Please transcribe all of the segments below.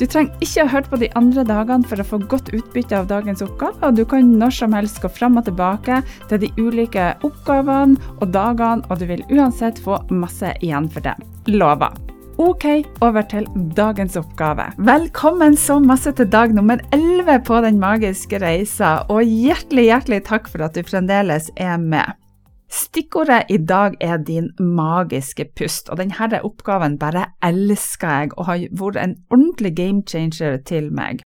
Du trenger ikke ha hørt på de andre dagene for å få godt utbytte av dagens oppgave, og du kan når som helst gå fram og tilbake til de ulike oppgavene og dagene, og du vil uansett få masse igjen for det. Lover. Ok, over til dagens oppgave. Velkommen så masse til dag nummer 11 på Den magiske reisa, og hjertelig, hjertelig takk for at du fremdeles er med. Stikkordet i dag er din magiske pust, og denne oppgaven bare elsker jeg og har vært en ordentlig game changer til meg.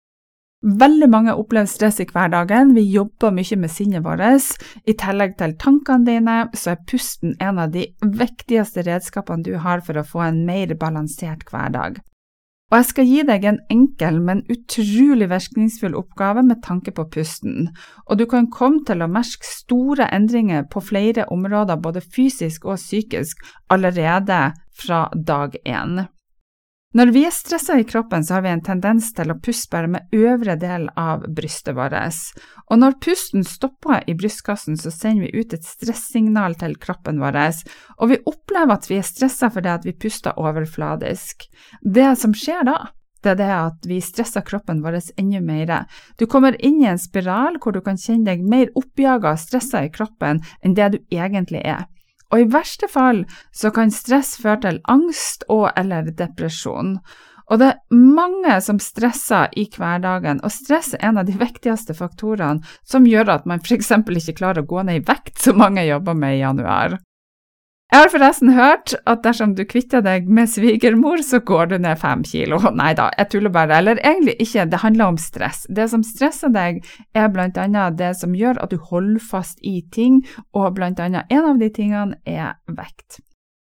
Veldig mange opplever stress i hverdagen, vi jobber mye med sinnet vårt. I tillegg til tankene dine, så er pusten en av de viktigste redskapene du har for å få en mer balansert hverdag. Og jeg skal gi deg en enkel, men utrolig virkningsfull oppgave med tanke på pusten, og du kan komme til å merke store endringer på flere områder, både fysisk og psykisk, allerede fra dag én. Når vi er stressa i kroppen, så har vi en tendens til å puste bare med øvre del av brystet vårt. Og når pusten stopper i brystkassen, så sender vi ut et stresssignal til kroppen vår, og vi opplever at vi er stressa fordi at vi puster overfladisk. Det som skjer da, det er det at vi stresser kroppen vår enda mer. Du kommer inn i en spiral hvor du kan kjenne deg mer oppjaga og stressa i kroppen enn det du egentlig er. Og i verste fall så kan stress føre til angst og eller depresjon. Og det er mange som stresser i hverdagen, og stress er en av de viktigste faktorene som gjør at man f.eks. ikke klarer å gå ned i vekt, som mange jobber med i januar. Jeg har forresten hørt at dersom du kvitter deg med svigermor, så går du ned fem kilo. Nei da, jeg tuller bare. Eller egentlig ikke, det handler om stress. Det som stresser deg, er blant annet det som gjør at du holder fast i ting, og blant annet en av de tingene er vekt.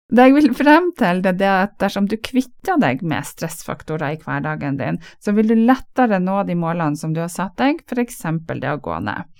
Det jeg vil frem til, det er at dersom du kvitter deg med stressfaktorer i hverdagen din, så vil du lettere nå de målene som du har satt deg, f.eks. det å gå ned.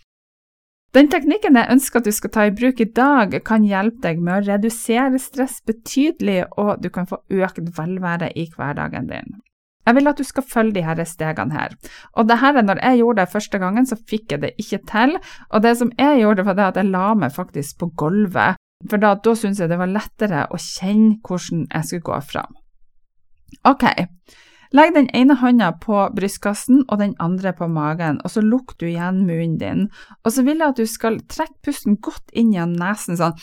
Den teknikken jeg ønsker at du skal ta i bruk i dag, kan hjelpe deg med å redusere stress betydelig, og du kan få økt velvære i hverdagen din. Jeg vil at du skal følge disse stegene her. Og det her, når jeg gjorde det første gangen, så fikk jeg det ikke til. Og det som jeg gjorde, var det at jeg la meg faktisk på gulvet, for da, da syntes jeg det var lettere å kjenne hvordan jeg skulle gå fram. Ok, Legg den ene hånda på brystkassen og den andre på magen, og så lukker du igjen munnen din. Og så vil jeg at du skal trekke pusten godt inn gjennom nesen, sånn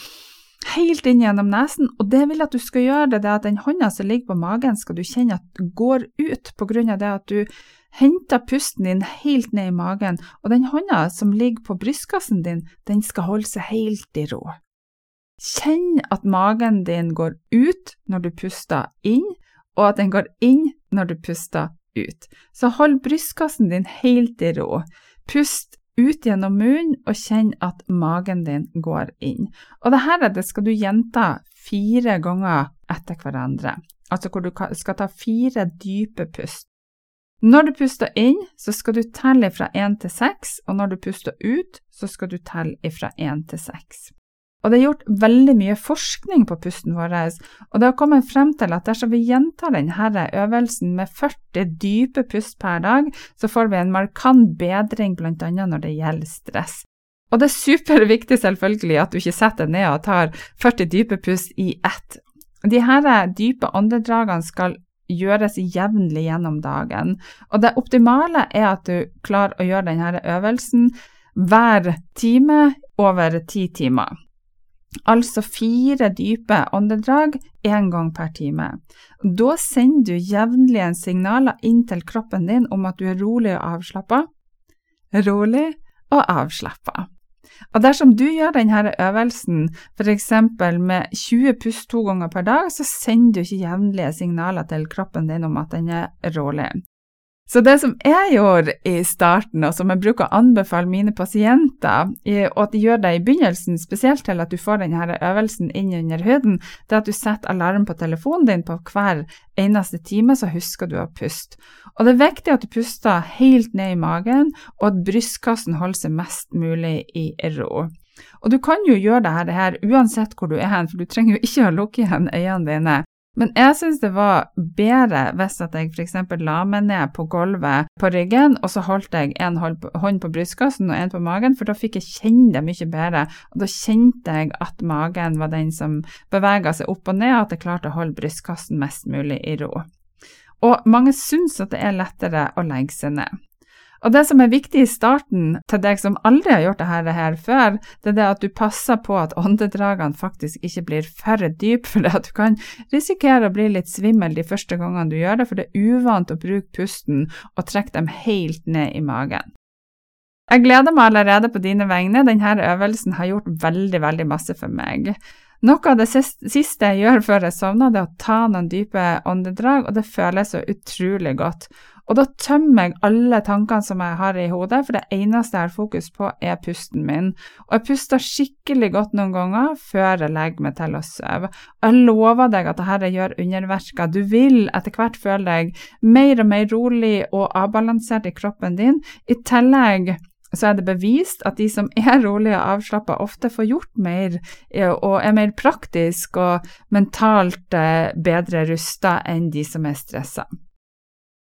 helt inn gjennom nesen, og det vil jeg at du skal gjøre det, det at den hånda som ligger på magen, skal du kjenne at går ut på grunn av det at du henter pusten din helt ned i magen, og den hånda som ligger på brystkassen din, den skal holde seg helt i ro. Kjenn at magen din går ut når du puster inn, og at den går inn når du puster ut. Så hold brystkassen din helt i ro. Pust ut gjennom munnen og kjenn at magen din går inn. Og dette det skal du gjenta fire ganger etter hverandre, altså hvor du skal ta fire dype pust. Når du puster inn, så skal du telle fra én til seks, og når du puster ut, så skal du telle fra én til seks. Og det er gjort veldig mye forskning på pusten vår, og det har kommet frem til at dersom vi gjentar denne øvelsen med 40 dype pust per dag, så får vi en markant bedring bl.a. når det gjelder stress. Og det er superviktig selvfølgelig at du ikke setter deg ned og tar 40 dype pust i ett. De her dype åndedragene skal gjøres jevnlig gjennom dagen, og det optimale er at du klarer å gjøre denne øvelsen hver time over ti timer altså fire dype åndedrag én gang per time. Da sender du jevnlige signaler inn til kroppen din om at du er rolig og avslappa. Rolig og avslappa. Og dersom du gjør denne øvelsen f.eks. med 20 pust to ganger per dag, så sender du ikke jevnlige signaler til kroppen din om at den er rolig. Så det som jeg gjorde i starten, og som jeg bruker å anbefale mine pasienter, og at de gjør det i begynnelsen, spesielt til at du får denne øvelsen inn under huden, det er at du setter alarm på telefonen din på hver eneste time, så husker du å puste. Og det er viktig at du puster helt ned i magen, og at brystkassen holder seg mest mulig i ro. Og du kan jo gjøre dette her uansett hvor du er hen, for du trenger jo ikke å lukke igjen øynene dine. Men jeg syns det var bedre hvis at jeg f.eks. la meg ned på gulvet på ryggen, og så holdt jeg en hånd på brystkassen og en på magen, for da fikk jeg kjenne det mye bedre. Og da kjente jeg at magen var den som bevega seg opp og ned, og at jeg klarte å holde brystkassen mest mulig i ro. Og mange syns at det er lettere å legge seg ned. Og det som er viktig i starten til deg som aldri har gjort dette her før, det er det at du passer på at åndedragene faktisk ikke blir for dype, for det at du kan risikere å bli litt svimmel de første gangene du gjør det, for det er uvant å bruke pusten og trekke dem helt ned i magen. Jeg gleder meg allerede på dine vegne, denne øvelsen har gjort veldig, veldig masse for meg. Noe av det siste jeg gjør før jeg sovner, det er å ta noen dype åndedrag, og det føles så utrolig godt. Og da tømmer jeg alle tankene som jeg har i hodet, for det eneste jeg har fokus på, er pusten min. Og jeg puster skikkelig godt noen ganger før jeg legger meg til å sove. Jeg lover deg at dette gjør underverker. Du vil etter hvert føle deg mer og mer rolig og avbalansert i kroppen din. I tillegg så er det bevist at de som er rolige og avslappa, ofte får gjort mer eh, og er mer praktisk og mentalt eh, bedre rusta enn de som er stressa.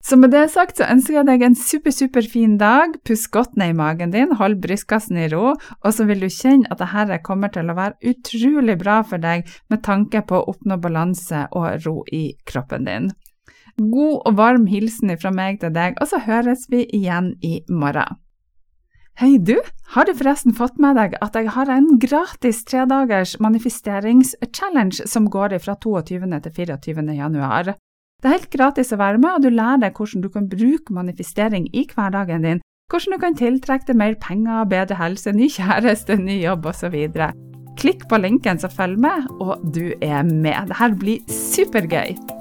Så med det sagt så ønsker jeg deg en super, super fin dag. Pust godt ned i magen din, hold brystkassen i ro, og så vil du kjenne at dette kommer til å være utrolig bra for deg med tanke på å oppnå balanse og ro i kroppen din. God og varm hilsen fra meg til deg, og så høres vi igjen i morgen. Hei du, har du forresten fått med deg at jeg har en gratis tredagers manifesteringschallenge som går fra 22. til 24. januar? Det er helt gratis å være med, og du lærer deg hvordan du kan bruke manifestering i hverdagen din, hvordan du kan tiltrekke deg mer penger, bedre helse, ny kjæreste, ny jobb osv. Klikk på linken som følger med, og du er med. Dette blir supergøy!